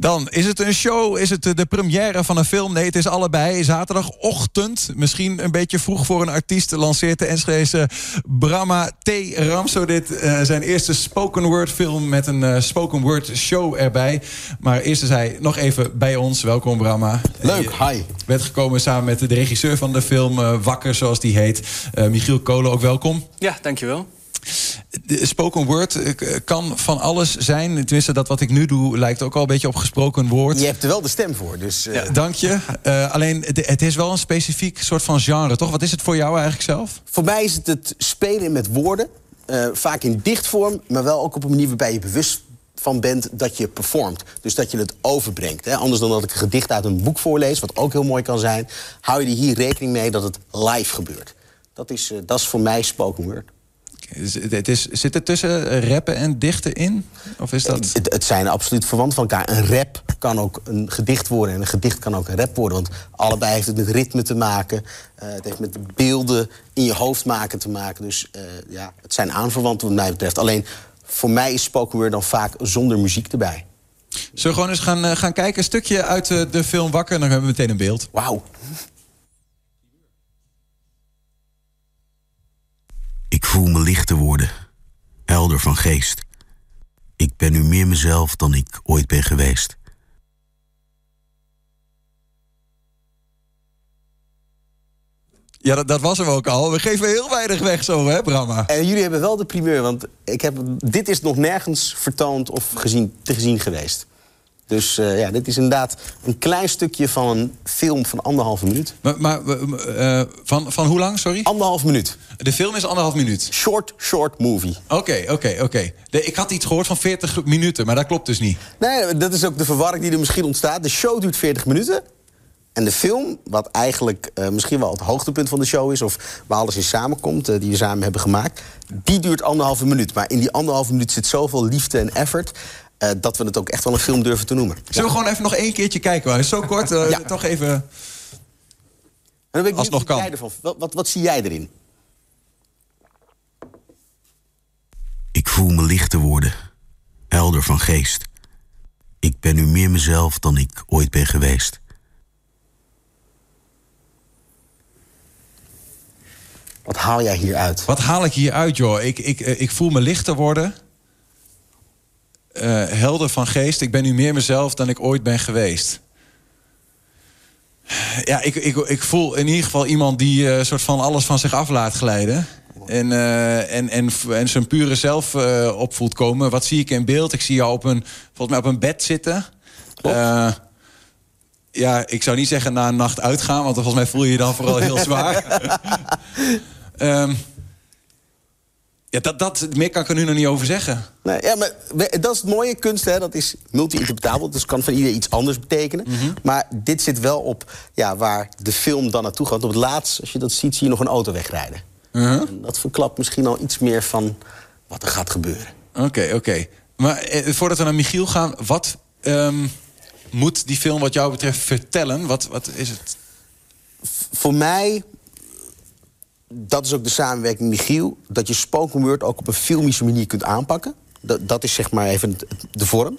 Dan is het een show, is het de première van een film? Nee, het is allebei. Zaterdagochtend, misschien een beetje vroeg voor een artiest... lanceert de Enschedese Brahma T. Ramso dit uh, zijn eerste spoken word film... met een uh, spoken word show erbij. Maar eerst is hij nog even bij ons. Welkom, Brahma. Leuk, hi. Je bent gekomen samen met de regisseur van de film... Uh, Wakker, zoals die heet. Michiel Kolen, ook welkom. Ja, dankjewel. De spoken word kan van alles zijn. Tenminste, dat wat ik nu doe lijkt ook al een beetje op gesproken woord. Je hebt er wel de stem voor, dus... Uh... Ja, dank je. Uh, alleen, het is wel een specifiek soort van genre, toch? Wat is het voor jou eigenlijk zelf? Voor mij is het het spelen met woorden. Uh, vaak in dichtvorm, maar wel ook op een manier waarbij je bewust van bent dat je performt. Dus dat je het overbrengt. Hè? Anders dan dat ik een gedicht uit een boek voorlees, wat ook heel mooi kan zijn... hou je er hier rekening mee dat het live gebeurt. Dat is, dat is voor mij spoken word. Het is, zit er tussen rappen en dichten in? Of is dat... Het, het, zijn absoluut verwant van elkaar. Een rap kan ook een gedicht worden en een gedicht kan ook een rap worden. Want allebei heeft het met ritme te maken. Uh, het heeft met beelden in je hoofd maken te maken. Dus uh, ja, het zijn aanverwanten wat mij betreft. Alleen voor mij is spoken word dan vaak zonder muziek erbij. Zullen we gewoon eens gaan, gaan kijken? Een stukje uit de film Wakker en dan hebben we meteen een beeld. Wauw. Ik voel me lichter worden, helder van geest. Ik ben nu meer mezelf dan ik ooit ben geweest. Ja, dat, dat was hem ook al. We geven heel weinig weg zo, hè, Brahma? En jullie hebben wel de primeur, want ik heb, dit is nog nergens vertoond of gezien, te gezien geweest. Dus uh, ja, dit is inderdaad een klein stukje van een film van anderhalve minuut. Maar, maar uh, van, van hoe lang, sorry? Anderhalf minuut. De film is anderhalf minuut? Short, short movie. Oké, oké, oké. Ik had iets gehoord van 40 minuten, maar dat klopt dus niet. Nee, dat is ook de verwarring die er misschien ontstaat. De show duurt 40 minuten. En de film, wat eigenlijk uh, misschien wel het hoogtepunt van de show is... of waar alles in samenkomt, uh, die we samen hebben gemaakt... die duurt anderhalve minuut. Maar in die anderhalve minuut zit zoveel liefde en effort... Uh, dat we het ook echt wel een film durven te noemen. Zullen we gewoon even nog één keertje kijken? Maar zo kort, ja. toch even... En dan ben ik Als nog kan. Ervan. Wat, wat, wat zie jij erin? Ik voel me lichter worden, helder van geest. Ik ben nu meer mezelf dan ik ooit ben geweest. Wat haal jij hieruit? Wat haal ik hieruit, joh? Ik, ik, ik voel me lichter worden. Uh, helder van geest. Ik ben nu meer mezelf dan ik ooit ben geweest. Ja, ik, ik, ik voel in ieder geval iemand die uh, soort van alles van zich af laat glijden. En, uh, en, en, en zijn pure zelf op voelt komen. Wat zie ik in beeld? Ik zie jou op een, volgens mij op een bed zitten. Ja, ik zou niet zeggen na een nacht uitgaan, want volgens mij voel je je dan vooral heel zwaar. um, ja, dat, dat, meer kan ik er nu nog niet over zeggen. Nee, ja, maar dat is het mooie. Kunst, hè, dat is multi-interpretabel. Dus kan van iedereen iets anders betekenen. Mm -hmm. Maar dit zit wel op ja, waar de film dan naartoe gaat. Op het laatst, als je dat ziet, zie je nog een auto wegrijden. Uh -huh. en dat verklapt misschien al iets meer van wat er gaat gebeuren. Oké, okay, oké. Okay. Maar eh, voordat we naar Michiel gaan... wat um, moet die film wat jou betreft vertellen? Wat, wat is het? Voor mij dat is ook de samenwerking met Michiel... dat je spoken word ook op een filmische manier kunt aanpakken. Dat, dat is zeg maar even de vorm.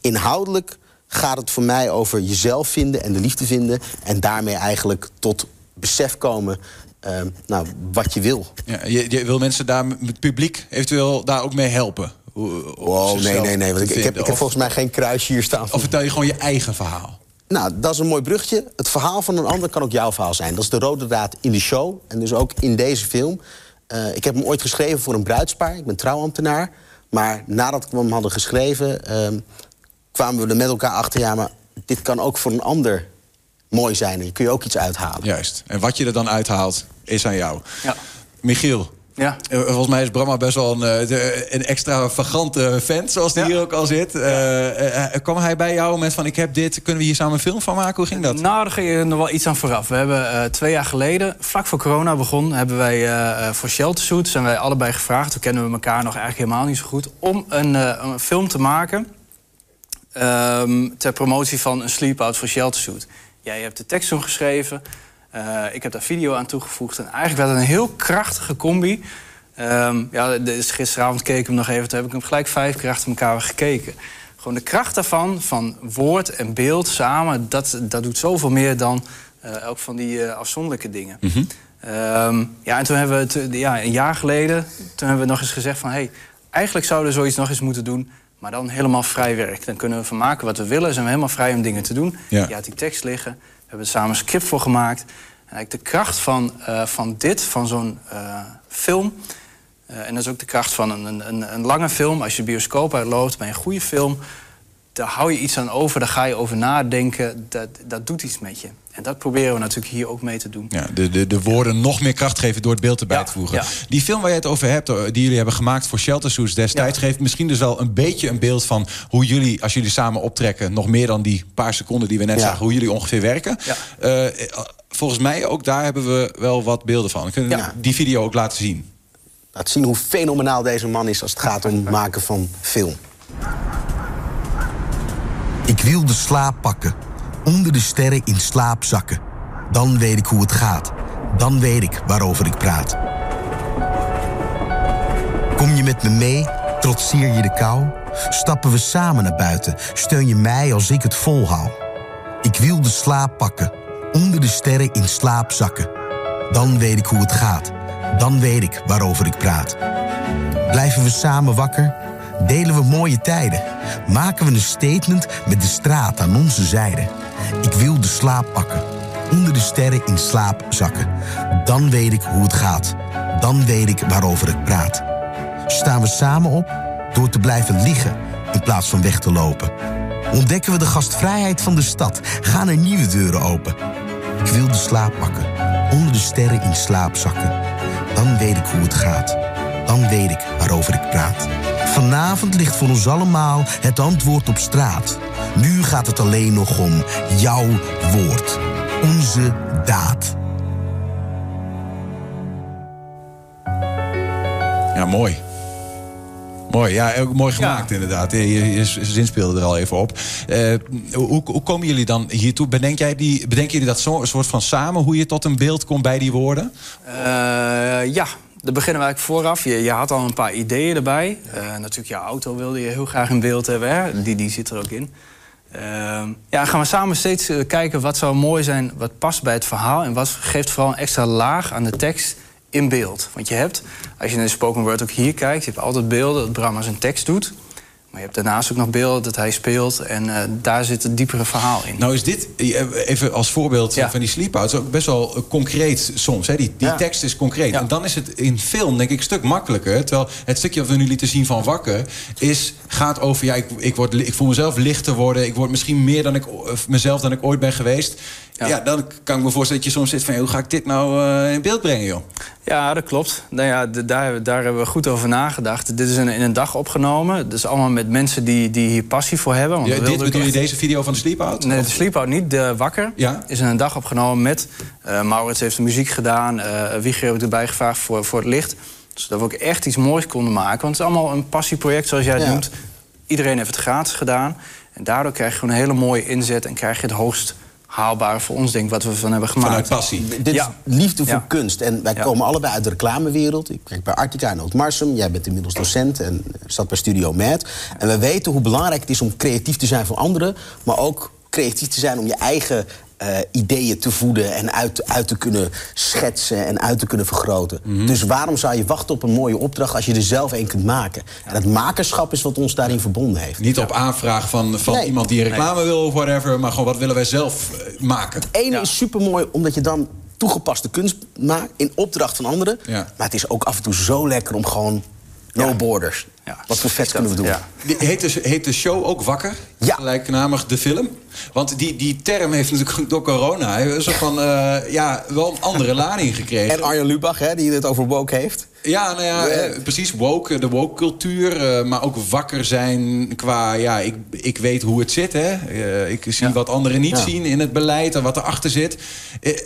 Inhoudelijk gaat het voor mij over jezelf vinden en de liefde vinden... en daarmee eigenlijk tot besef komen uh, nou, wat je wil. Ja, je, je, wil mensen daar, het publiek, eventueel daar ook mee helpen? Wow, nee, nee, nee. Want ik, ik, heb, ik heb volgens mij geen kruisje hier staan. Of vertel je gewoon je eigen verhaal? Nou, dat is een mooi brugje. Het verhaal van een ander kan ook jouw verhaal zijn. Dat is de rode draad in de show en dus ook in deze film. Uh, ik heb hem ooit geschreven voor een bruidspaar. Ik ben trouwambtenaar. Maar nadat we hem hadden geschreven... Uh, kwamen we er met elkaar achter... ja, maar dit kan ook voor een ander mooi zijn. En hier kun je ook iets uithalen. Juist. En wat je er dan uithaalt, is aan jou. Ja. Michiel, ja. Uh, volgens mij is Bramma best wel een, uh, een extravagante vent, zoals die ja. hier ook al zit. Uh, kwam hij bij jou met van ik heb dit, kunnen we hier samen een film van maken? Hoe ging dat? Nou, daar ging je nog wel iets aan vooraf. We hebben twee jaar geleden, vlak voor corona begon, hebben wij voor Shelter Suit, zijn wij allebei gevraagd, toen kennen we elkaar nog eigenlijk helemaal niet zo goed, om een, een film te maken um, ter promotie van een sleep-out voor Shelter Suit. Jij hebt de tekst toen geschreven. Uh, ik heb daar video aan toegevoegd. En eigenlijk werd het een heel krachtige combi. Um, ja, dus gisteravond keek ik hem nog even. Toen heb ik hem gelijk vijf keer achter elkaar gekeken. gewoon de kracht daarvan, van woord en beeld samen, dat, dat doet zoveel meer dan uh, elk van die uh, afzonderlijke dingen. Mhm. Um, ja, en toen hebben we, het, ja, een jaar geleden, toen hebben we nog eens gezegd van... Hey, eigenlijk zouden we zoiets nog eens moeten doen, maar dan helemaal vrij werk. Dan kunnen we van maken wat we willen, zijn we helemaal vrij om dingen te doen. Ja. Je had die tekst liggen, hebben samen een script voor gemaakt. En eigenlijk de kracht van, uh, van dit, van zo'n film... Uh, en dat is ook de kracht van een, een, een lange film. Als je bioscoop uitloopt bij een goede film... daar hou je iets aan over, daar ga je over nadenken. Dat, dat doet iets met je. En dat proberen we natuurlijk hier ook mee te doen. Ja, de, de, de woorden nog meer kracht geven door het beeld erbij Ja, te voegen. ja. Die film waar je het over hebt, die jullie hebben gemaakt voor Shelter Suits destijds... Ja. geeft misschien dus wel een beetje een beeld van hoe jullie, als jullie samen optrekken... nog meer dan die paar seconden die we net Ja. zagen, hoe jullie ongeveer werken. Ja. Eh, volgens mij ook daar hebben we wel wat beelden van. Kunnen we Ja. die video ook laten zien? Laat zien hoe fenomenaal deze man is als het gaat om het maken van film. Wil de slaap pakken, onder de sterren in slaap zakken. Dan weet ik hoe het gaat, dan weet ik waarover ik praat. Kom je met me mee, trotseer je de kou? Stappen we samen naar buiten, steun je mij als ik het volhoud. Ik wil de slaap pakken, onder de sterren in slaap zakken. Dan weet ik hoe het gaat, dan weet ik waarover ik praat. Blijven we samen wakker? Delen we mooie tijden? Maken we een statement met de straat aan onze zijde? Ik wil de slaap pakken, onder de sterren in slaap zakken. Dan weet ik hoe het gaat, dan weet ik waarover ik praat. Staan we samen op door te blijven liggen in plaats van weg te lopen? Ontdekken we de gastvrijheid van de stad? Gaan er nieuwe deuren open? Ik wil de slaap pakken, onder de sterren in slaap zakken. Dan weet ik hoe het gaat, dan weet ik waarover ik praat. Vanavond ligt voor ons allemaal het antwoord op straat. Nu gaat het alleen nog om jouw woord, onze daad. Ja, mooi. Mooi, ja, ook mooi gemaakt inderdaad. Je, je, je zin speelde er al even op. Eh, hoe, hoe komen jullie dan hiertoe? Bedenk jij die, bedenken jullie dat zo, een soort van samen... hoe je tot een beeld komt bij die woorden? Eh, ja, daar beginnen we eigenlijk vooraf. Je, je had al een paar ideeën erbij. Eh, natuurlijk, je auto wilde je heel graag in beeld hebben. Hè? Die, die zit er ook in. Ehm, ja, gaan we samen steeds eh, kijken wat zou mooi zijn, wat past bij het verhaal... en wat geeft vooral een extra laag aan de tekst in beeld. Want je hebt, als je naar de spoken word ook hier kijkt... je hebt altijd beelden dat Bram zijn tekst doet... maar je hebt daarnaast ook nog beelden dat hij speelt... en eh, daar zit het diepere verhaal in. Nou is dit, eh, even als voorbeeld Ja. van die sleepouts... ook best wel eh, concreet soms. Hè? Die, die Ja. tekst is concreet. Ja. En dan is het in film denk ik een stuk makkelijker. Terwijl het stukje wat we nu lieten zien van Wakker... Is, gaat over, ja, ik, ik, word, ik voel mezelf lichter worden. Ik word misschien meer dan ik, mezelf dan ik ooit ben geweest. Ja. Ja. dan kan ik me voorstellen dat je soms zit van... hoe ga ik dit nou eh, in beeld brengen, joh? Ja, dat klopt. Nou ja, daar, daar hebben we goed over nagedacht. Dit is in, in een dag opgenomen. Dus allemaal met mensen die, die hier passie voor hebben. Want Ja, dit bedoel je deze video van de sleepout? Nee, Of- de Sleepout niet. De Wakker Ja. is in een dag opgenomen met... eh, Maurits heeft de muziek gedaan. eh Wieger heb ik erbij gevraagd voor, voor het licht. Zodat we ook echt iets moois konden maken. Want het is allemaal een passieproject, zoals jij het noemt. Iedereen heeft het gratis gedaan. En daardoor krijg je gewoon een hele mooie inzet... en krijg je het hoogst haalbare voor ons, denk ik, wat we van hebben gemaakt. Vanuit passie. Dit Ja. is liefde voor Ja. kunst. En wij Ja. komen allebei uit de reclamewereld. Ik werk bij Artica en Oud-Marsum. Jij bent inmiddels docent en zat bij Studio Mad. En we weten hoe belangrijk het is om creatief te zijn voor anderen... maar ook creatief te zijn om je eigen eh, ideeën te voeden... en uit, uit te kunnen schetsen en uit te kunnen vergroten. Mhm. Dus waarom zou je wachten op een mooie opdracht... als je er zelf een kunt maken? En dat makerschap is wat ons daarin verbonden heeft. Niet op aanvraag van, van Nee. iemand die reclame wil of whatever... maar gewoon wat willen wij zelf eh, maken. Ene Ja. is supermooi omdat je dan toegepaste kunst maakt in opdracht van anderen. Ja. Maar het is ook af en toe zo lekker om gewoon no Ja. borders. Ja. Wat voor vet kunnen we doen? Ja. Heet de, heet de show ook Wakker? Ja. Gelijknamig de film? Want die, die term heeft natuurlijk door corona... een soort van, eh, ja, wel een andere lading gekregen. En Arjen Lubach, hè, die het over woke heeft. Ja, nou ja, eh, precies. Woke, de woke-cultuur. eh, maar ook wakker zijn qua... Ja, ik, ik weet hoe het zit, hè. Eh, ik zie wat anderen niet Ja. zien in het beleid en wat erachter zit.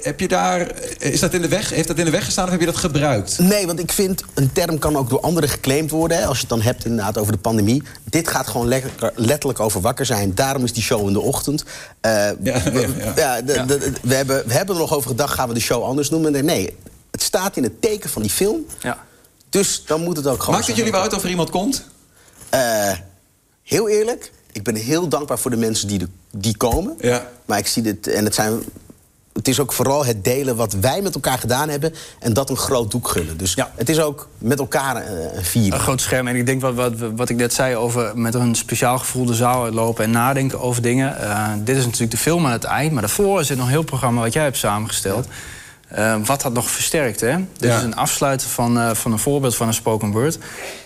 Heb je daar... Is dat in de weg, heeft dat in de weg gestaan of heb je dat gebruikt? Nee, want ik vind een term kan ook door anderen geclaimd worden. Hè, als je het dan hebt inderdaad over de pandemie. Dit gaat gewoon lekker, letterlijk over wakker zijn. Daarom is die show in de ochtend. Eh, Ja, we, ja, ja. ja, de- de- we, hebben, we hebben er nog over gedacht, gaan we de show anders noemen? Nee, het staat in het teken van die film. Ja. Dus dan moet het ook gewoon Maakt het jullie wel uit of er iemand komt? Eh, heel eerlijk, ik ben heel dankbaar voor de mensen die, de, die komen. Ja. Maar ik zie dit, en het zijn het is ook vooral het delen wat wij met elkaar gedaan hebben... en dat een groot doek gunnen. Dus Ja. het is ook met elkaar eh, een vieren. Een groot scherm. En ik denk wat, wat, wat ik net zei over met een speciaal gevoel de zaal uitlopen en nadenken over dingen. Eh, dit is natuurlijk de film aan het eind. Maar daarvoor zit nog een heel programma wat jij hebt samengesteld. Eh, wat dat nog versterkt, hè? Dit Ja. is een afsluiten van, eh, van een voorbeeld van een spoken word.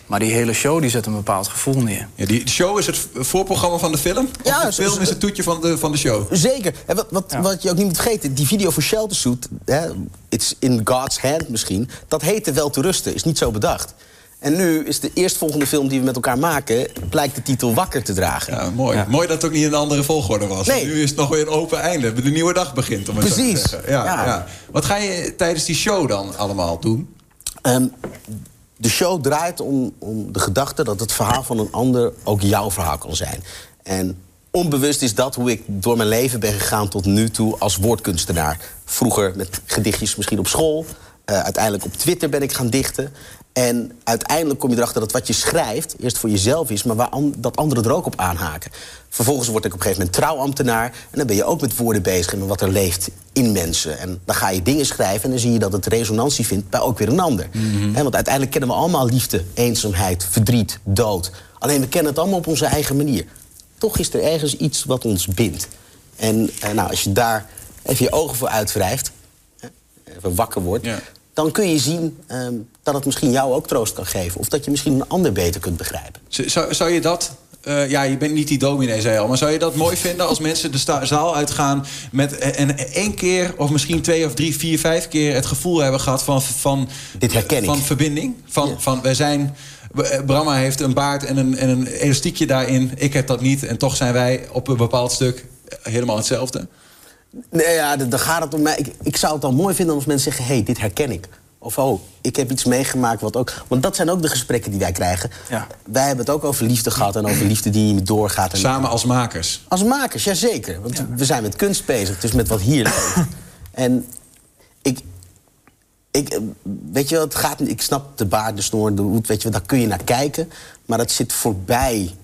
Maar die hele show die zet een bepaald gevoel neer. Ja, die show is het voorprogramma van de film? Ja, of de film is het toetje van de, van de show? Zeker. En wat, wat, Ja. wat je ook niet moet vergeten, die video voor Shelter Suit... Hè, It's in God's hand misschien... dat heette Wel te rusten, is niet zo bedacht. En nu is de eerstvolgende film die we met elkaar maken... blijkt de titel Wakker te dragen. Ja, mooi. Mooi dat het ook niet in een andere volgorde was. Nee. Nu is het nog weer een open einde. De nieuwe dag begint, om het zo te Precies. zeggen. Ja, ja. Ja. Wat ga je tijdens die show dan allemaal doen? Ehm, de show draait om, om de gedachte dat het verhaal van een ander ook jouw verhaal kan zijn. En onbewust is dat hoe ik door mijn leven ben gegaan tot nu toe als woordkunstenaar. Vroeger met gedichtjes misschien op school. Eh, uiteindelijk op Twitter ben ik gaan dichten. En uiteindelijk kom je erachter dat wat je schrijft eerst voor jezelf is, maar waar an- dat anderen er ook op aanhaken. Vervolgens word ik op een gegeven moment trouwambtenaar. En dan ben je ook met woorden bezig en met wat er leeft in mensen. En dan ga je dingen schrijven en dan zie je dat het resonantie vindt bij ook weer een ander. Hè, want uiteindelijk kennen we allemaal liefde, eenzaamheid, verdriet, dood. Alleen we kennen het allemaal op onze eigen manier. Toch is er ergens iets wat ons bindt. En eh, nou, als je daar even je ogen voor uitwrijft, even wakker wordt, Ja. dan kun je zien ehm, dat het misschien jou ook troost kan geven. Of dat je misschien een ander beter kunt begrijpen. Zou, zou je dat... eh, ja, je bent niet die dominee, zei al. Maar zou je dat mooi vinden als mensen de zaal uitgaan... met eh, en één keer of misschien twee of drie, vier, vijf keer... het gevoel hebben gehad van... van Dit herken ik. Van verbinding. Van, Ja. van wij zijn... eh, Bramma heeft een baard en een, en een elastiekje daarin. Ik heb dat niet. En toch zijn wij op een bepaald stuk helemaal hetzelfde. Nee, ja, d- dan gaat het om mij. Ik, ik zou het dan mooi vinden als mensen zeggen: hé, hey, dit herken ik. Of oh, ik heb iets meegemaakt wat ook. Want dat zijn ook de gesprekken die wij krijgen. Ja. Wij hebben het ook over liefde gehad en over liefde die niet meer doorgaat. En Samen als makers. Als makers, jazeker. Want we zijn met kunst bezig, dus met wat hier leeft. en ik, ik, eh, weet je wel, het gaat, niet- ik snap de baard, de snor, de hoed, weet je wel, daar kun je naar kijken. Maar dat zit voorbij.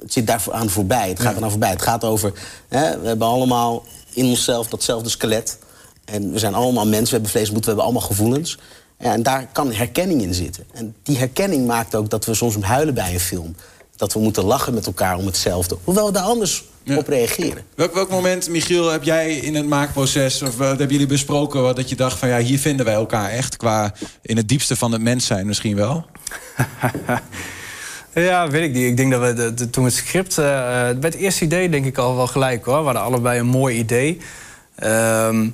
Het zit daar aan voorbij. Het gaat eraan voorbij. Het gaat over, hè, we hebben allemaal in onszelf datzelfde skelet. En we zijn allemaal mensen, we hebben vlees en bloed, we hebben allemaal gevoelens. En daar kan herkenning in zitten. En die herkenning maakt ook dat we soms huilen bij een film. Dat we moeten lachen met elkaar om hetzelfde. Hoewel we daar anders Ja. op reageren. Welk, welk moment, Michiel, heb jij in het maakproces... of wat hebben jullie besproken wat dat je dacht van... ja, hier vinden wij elkaar echt qua in het diepste van het mens zijn misschien wel? Ja, weet ik niet. Ik denk dat we de, de- toen het script... eh, bij het eerste idee denk ik al wel gelijk hoor. We hadden allebei een mooi idee. Ehm,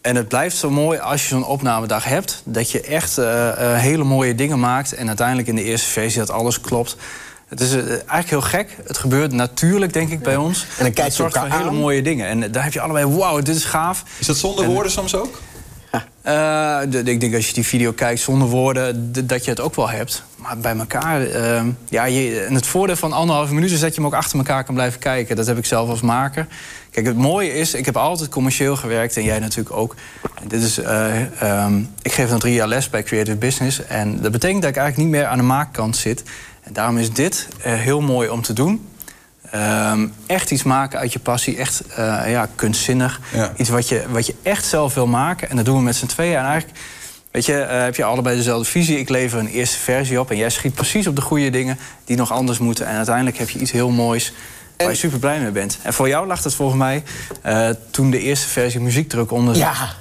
en het blijft zo mooi als je zo'n opnamedag hebt... dat je echt eh, eh, hele mooie dingen maakt... en uiteindelijk in de eerste versie dat alles klopt. Het is eh, eigenlijk heel gek. Het gebeurt natuurlijk, denk ik, bij ons. dan kijk je het zorgt voor elkaar hele mooie dingen. En eh, daar heb je allebei... wauw, dit is gaaf. Is dat zonder En- woorden soms ook? Eh, de- ik denk als je die video kijkt zonder woorden, dat je het ook wel hebt. Maar bij elkaar, eh, ja, je, en het voordeel van anderhalve minuut is dat je hem ook achter elkaar kan blijven kijken. Dat heb ik zelf als maker. Kijk, het mooie is, ik heb altijd commercieel gewerkt en jij natuurlijk ook. Dit is, eh, ehm, ik geef dan drie jaar les bij Creative Business. En dat betekent dat ik eigenlijk niet meer aan de maakkant zit. En daarom is dit eh, heel mooi om te doen. Ehm, echt iets maken uit je passie, echt eh, ja, kunstzinnig. Ja. Iets wat je, wat je echt zelf wil maken. En dat doen we met z'n tweeën. En eigenlijk weet je, eh, heb je allebei dezelfde visie. Ik lever een eerste versie op. En jij schiet precies op de goede dingen die nog anders moeten. En uiteindelijk heb je iets heel moois waar je super blij mee bent. En voor jou lag het volgens mij eh, toen de eerste versie muziekdruk onder zat. Ja,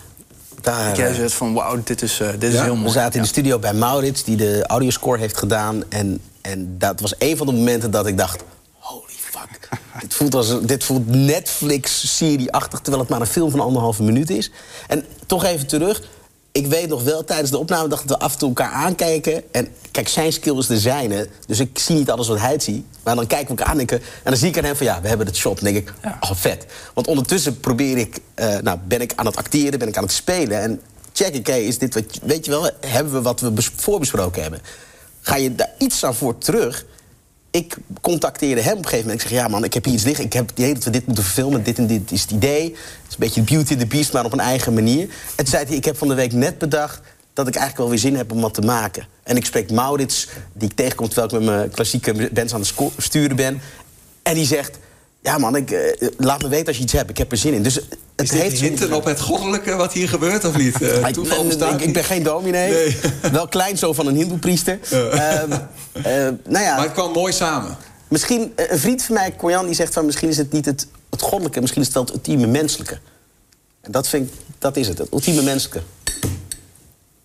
daar, Dat jij eh, zegt van wauw, dit is, eh, dit is Ja? heel we mooi. zaten in de studio bij Maurits, die de audioscore heeft gedaan. En, en dat was een van de momenten dat ik dacht... Holy fuck, dit voelt, als, dit voelt Netflix-serie-achtig... terwijl het maar een film van anderhalve minuut is. En toch even terug. Ik weet nog wel, tijdens de opname dat we af en toe elkaar aankijken. En kijk, zijn skill is de zijne. Dus ik zie niet alles wat hij ziet. Maar dan kijken we elkaar aan en, dan zie ik aan hem van... ja, we hebben het shot. En denk ik, Ja. oh, vet. Want ondertussen probeer ik... eh, nou, ben ik aan het acteren, ben ik aan het spelen. En check ik, hey, is dit wat... Weet je wel, hebben we wat we bes- voorbesproken hebben? Ga je daar iets aan voor terug... Ik contacteerde hem op een gegeven moment. Ik zeg, ja man, ik heb hier iets liggen. Ik heb het idee dat we dit moeten verfilmen. Dit en dit is het idee. Het is een beetje Beauty and the Beast, maar op een eigen manier. En zei hij, ik heb van de week net bedacht... dat ik eigenlijk wel weer zin heb om wat te maken. En ik spreek Maurits, die ik tegenkom... terwijl ik met mijn klassieke bands aan het sturen ben. En die zegt... Ja man, ik, eh, laat me weten als je iets hebt. Ik heb er zin in. Dus het Is heeft hinten op het goddelijke wat hier gebeurt of niet? Eh, ik, ik, ik ben geen dominee. Nee. Wel kleinzoon van een hindoepriester. Ehm, eh, nou ja, Maar het kwam mooi samen. misschien... eh, Een vriend van mij, Koyan, die zegt van... misschien is het niet het, het goddelijke, misschien is het het ultieme menselijke. En dat, vind ik, dat is het, het ultieme menselijke.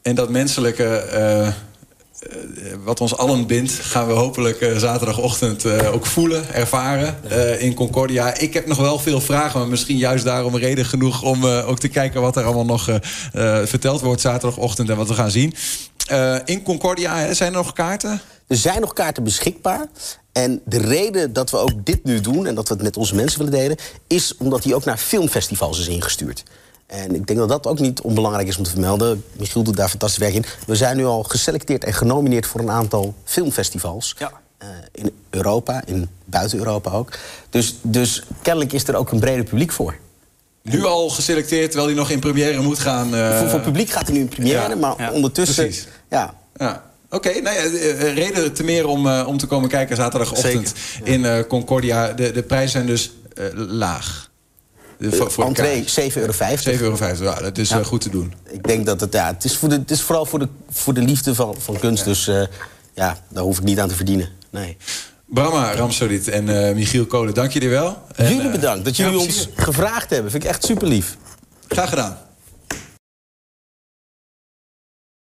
En dat menselijke, wat ons allen bindt, gaan we hopelijk eh, zaterdagochtend eh, ook voelen, ervaren eh, in Concordia. Ik heb nog wel veel vragen, maar misschien juist daarom reden genoeg om eh, ook te kijken wat er allemaal nog eh, eh, verteld wordt zaterdagochtend en wat we gaan zien. Eh, in Concordia zijn er nog kaarten? Er zijn nog kaarten beschikbaar. En de reden dat we ook dit nu doen en dat we het met onze mensen willen delen, is omdat die ook naar filmfestivals is ingestuurd. En ik denk dat dat ook niet onbelangrijk is om te vermelden. Michiel doet daar fantastisch werk in. We zijn nu al geselecteerd en genomineerd voor een aantal filmfestivals. Ja. Eh, in Europa, in buiten Europa ook. Dus, dus kennelijk is er ook een breder publiek voor. Nu al geselecteerd, terwijl hij nog in première moet gaan. eh, voor, voor publiek gaat hij nu in première, ja, maar ja, ondertussen... precies. Ja, Ja. Oké, nou ja, eh, eh, reden te meer om, eh, om te komen kijken zaterdagochtend in eh, Concordia. De, de prijzen zijn dus eh, laag. De, voor, voor entree elkaar. 7,50 euro. 7,50 euro. Ja, dat is eh, goed te doen. Ik denk dat het, ja, het is, voor de, het is vooral voor de, voor de liefde van, van kunst. Dus eh, ja, daar hoef ik niet aan te verdienen. Nee. Brahma Ramsodit en eh, Michiel Kolen, dank jullie wel. En, jullie eh, bedankt dat jullie ons gevraagd hebben. Vind ik echt super lief. Graag gedaan.